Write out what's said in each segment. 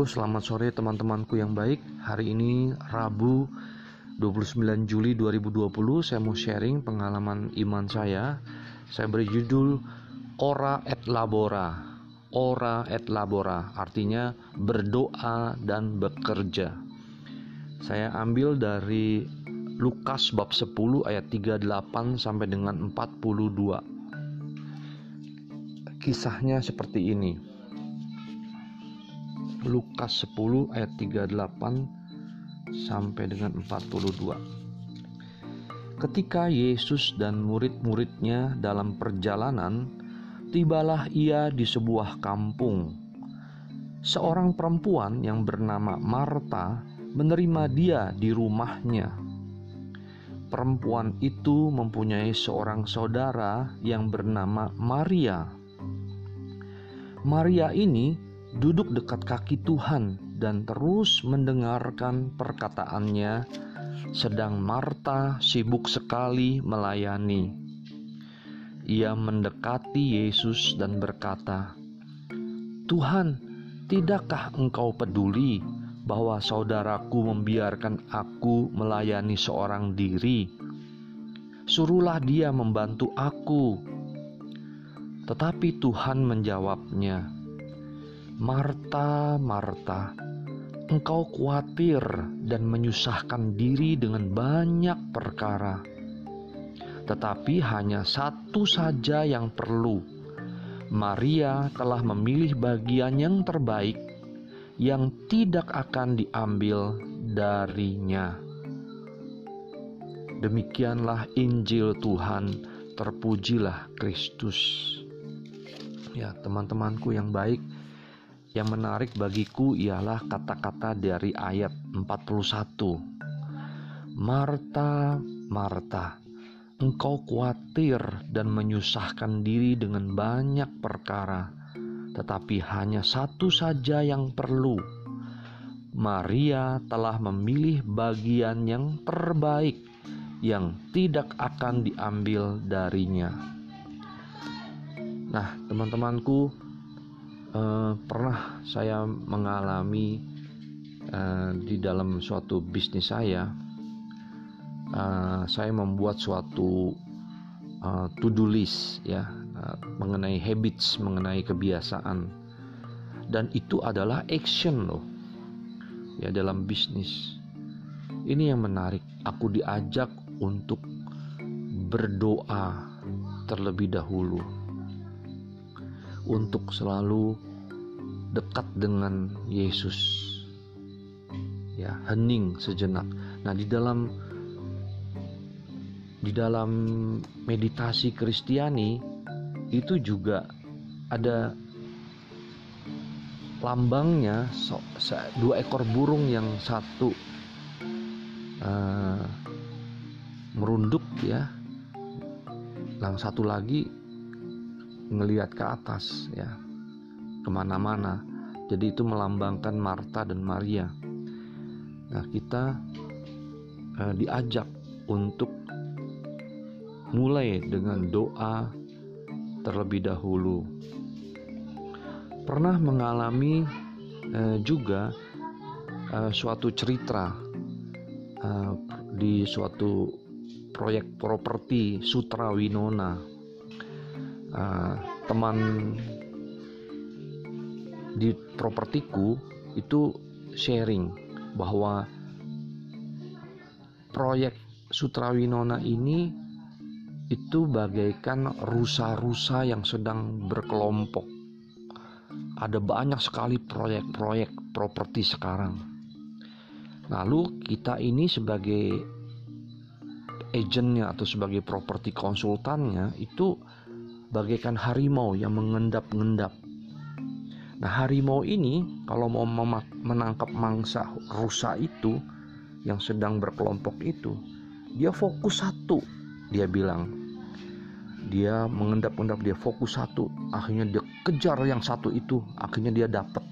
Selamat sore teman-temanku yang baik. Hari ini Rabu 29 Juli 2020 saya mau sharing pengalaman iman saya. Saya beri judul Ora et Labora. Ora et Labora artinya berdoa dan bekerja. Saya ambil dari Lukas bab 10 ayat 38 sampai dengan 42. Kisahnya seperti ini. Lukas 10 ayat 38 sampai dengan 42. Ketika Yesus dan murid-muridnya dalam perjalanan, tibalah ia di sebuah kampung. Seorang perempuan yang bernama Marta menerima dia di rumahnya. Perempuan itu mempunyai seorang saudara yang bernama Maria. Maria ini duduk dekat kaki Tuhan dan terus mendengarkan perkataannya, sedang Marta sibuk sekali melayani. Ia mendekati Yesus dan berkata, "Tuhan, tidakkah Engkau peduli bahwa saudaraku membiarkan aku melayani seorang diri? Suruhlah dia membantu aku." Tetapi Tuhan menjawabnya, Marta, Marta, engkau khawatir dan menyusahkan diri dengan banyak perkara, tetapi hanya satu saja yang perlu. Maria telah memilih bagian yang terbaik yang tidak akan diambil darinya. Demikianlah Injil Tuhan, terpujilah Kristus. Ya, teman-temanku yang baik, yang menarik bagiku ialah kata-kata dari ayat 41. Marta, Marta, engkau khawatir dan menyusahkan diri dengan banyak perkara, tetapi hanya satu saja yang perlu. Maria telah memilih bagian yang terbaik yang tidak akan diambil darinya. Nah, teman-temanku, uh, pernah saya mengalami uh, di dalam suatu bisnis saya uh, saya membuat suatu uh, to do list ya uh, mengenai habits mengenai kebiasaan. Dan itu adalah action loh ya dalam bisnis. Ini yang menarik. Aku diajak untuk berdoa terlebih dahulu untuk selalu dekat dengan Yesus. Ya, hening sejenak. Nah, di dalam di dalam meditasi Kristiani itu juga ada lambangnya so, dua ekor burung yang satu uh, merunduk ya yang satu lagi ngelihat ke atas ya. Ke mana-mana. Jadi itu melambangkan Marta dan Maria. Nah kita eh, diajak untuk mulai dengan doa terlebih dahulu. Pernah mengalami eh, juga eh, suatu cerita eh, di suatu proyek properti Sutra Winona uh, teman di propertiku itu sharing bahwa proyek Sutra Winona ini itu bagaikan rusa-rusa yang sedang berkelompok. Ada banyak sekali proyek-proyek properti sekarang. Lalu kita ini sebagai agentnya atau sebagai properti konsultannya itu bagaikan harimau yang mengendap-endap. Nah, harimau ini kalau mau menangkap mangsa rusa itu yang sedang berkelompok itu, dia fokus satu. Dia bilang, dia mengendap-endap, dia fokus satu. Akhirnya dia kejar yang satu itu, akhirnya dia dapat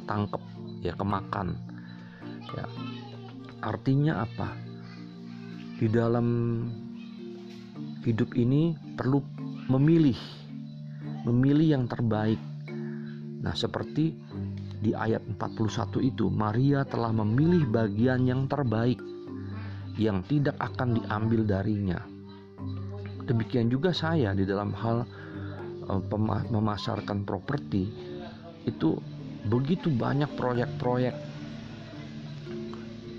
ketangkep, ya kemakan. Ya. Artinya apa? Di dalam hidup ini perlu memilih memilih yang terbaik nah seperti di ayat 41 itu Maria telah memilih bagian yang terbaik yang tidak akan diambil darinya. Demikian juga saya di dalam hal uh, memasarkan properti itu begitu banyak proyek-proyek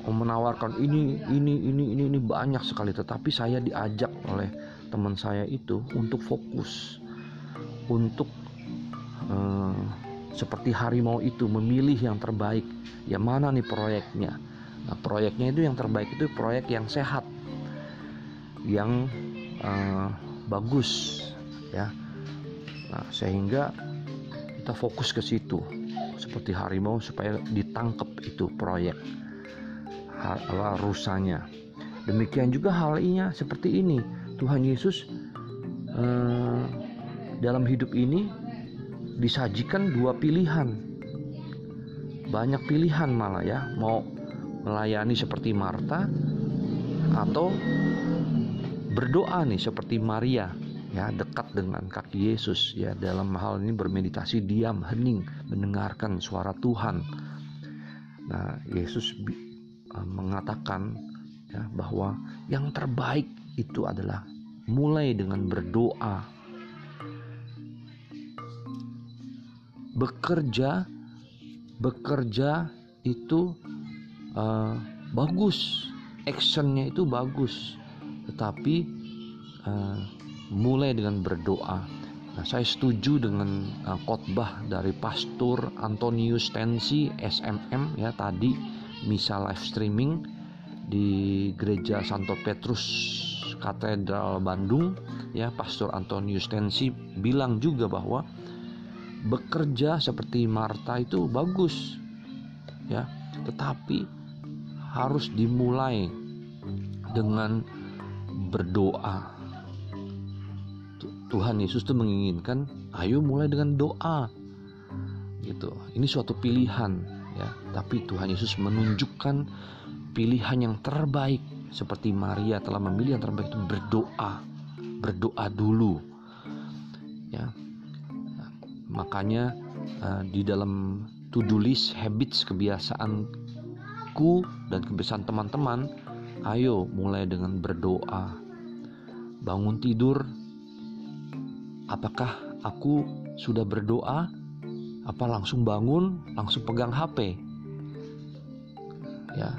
menawarkan ini ini ini ini ini banyak sekali tetapi saya diajak oleh teman saya itu untuk fokus untuk uh, seperti harimau itu memilih yang terbaik. Ya mana nih proyeknya? Nah proyeknya itu yang terbaik itu proyek yang sehat yang uh, bagus ya. Nah sehingga kita fokus ke situ seperti harimau supaya ditangkap itu proyek. Rusanya. Demikian juga halnya seperti ini Tuhan Yesus uh, dalam hidup ini disajikan dua pilihan. Banyak pilihan malah ya mau melayani seperti Marta atau berdoa nih seperti Maria ya dekat dengan kaki Yesus ya. Dalam hal ini bermeditasi diam hening mendengarkan suara Tuhan. Nah Yesus uh, mengatakan ya bahwa yang terbaik itu adalah mulai dengan berdoa. Bekerja bekerja itu uh, bagus. Actionnya itu bagus. Tetapi uh, mulai dengan berdoa. Nah saya setuju dengan uh, khotbah dari pastor Antonius Tensi SMM ya tadi misa live streaming di gereja Santo Petrus Katedral Bandung ya pastor Antonius Tensi bilang juga bahwa bekerja seperti Marta itu bagus ya. Tetapi harus dimulai dengan berdoa. Tuhan Yesus tuh menginginkan ayo mulai dengan doa gitu. Ini suatu pilihan ya. Tapi Tuhan Yesus menunjukkan pilihan yang terbaik seperti Maria telah memilih yang terbaik itu berdoa berdoa dulu ya Makanya uh, di dalam to-do list habits kebiasaanku dan kebiasaan teman-teman, ayo mulai dengan berdoa. Bangun tidur, apakah aku sudah berdoa? Apa langsung bangun, langsung pegang HP? Ya.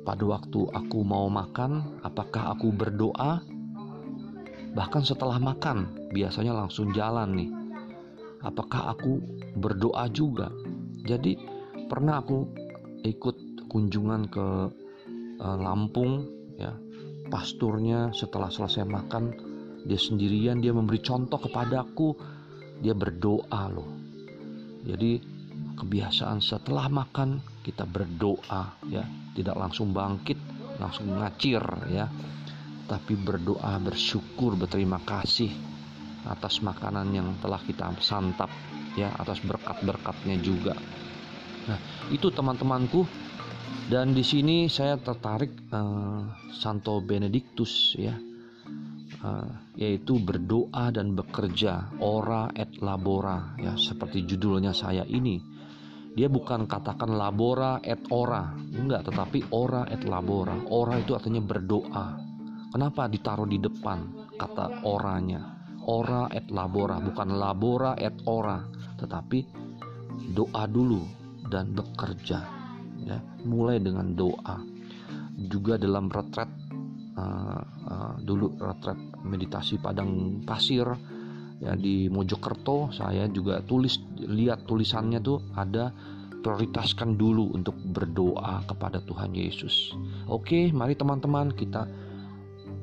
Pada waktu aku mau makan, apakah aku berdoa? Bahkan setelah makan, biasanya langsung jalan nih. Apakah aku berdoa juga? Jadi pernah aku ikut kunjungan ke uh, Lampung ya. Pasturnya setelah selesai makan dia sendirian dia memberi contoh kepadaku dia berdoa loh. Jadi kebiasaan setelah makan kita berdoa ya. Tidak langsung bangkit langsung ngacir ya. Tapi berdoa bersyukur berterima kasih atas makanan yang telah kita santap ya. Atas berkat-berkatnya juga. Nah, itu teman-temanku. Dan di sini saya tertarik uh, Santo Benedictus ya. Uh, yaitu berdoa dan bekerja ora et labora ya. Seperti judulnya saya ini dia bukan katakan labora et ora. Enggak tetapi ora et labora. Ora itu artinya berdoa. Kenapa ditaruh di depan kata oranya? Ora et labora bukan labora et ora. Tetapi doa dulu dan bekerja ya. Mulai dengan doa. Juga dalam retret uh, uh, dulu retret meditasi padang pasir ya di Mojokerto saya juga tulis lihat tulisannya tuh ada prioritaskan dulu untuk berdoa kepada Tuhan Yesus. Oke, mari teman-teman kita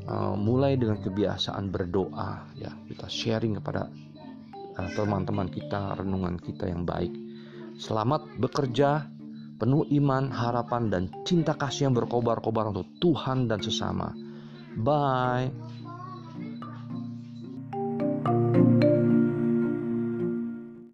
uh, mulai dengan kebiasaan berdoa ya. Kita sharing kepada uh, teman-teman kita renungan kita yang baik. Selamat bekerja penuh iman harapan dan cinta kasih yang berkobar-kobar untuk Tuhan dan sesama. Bye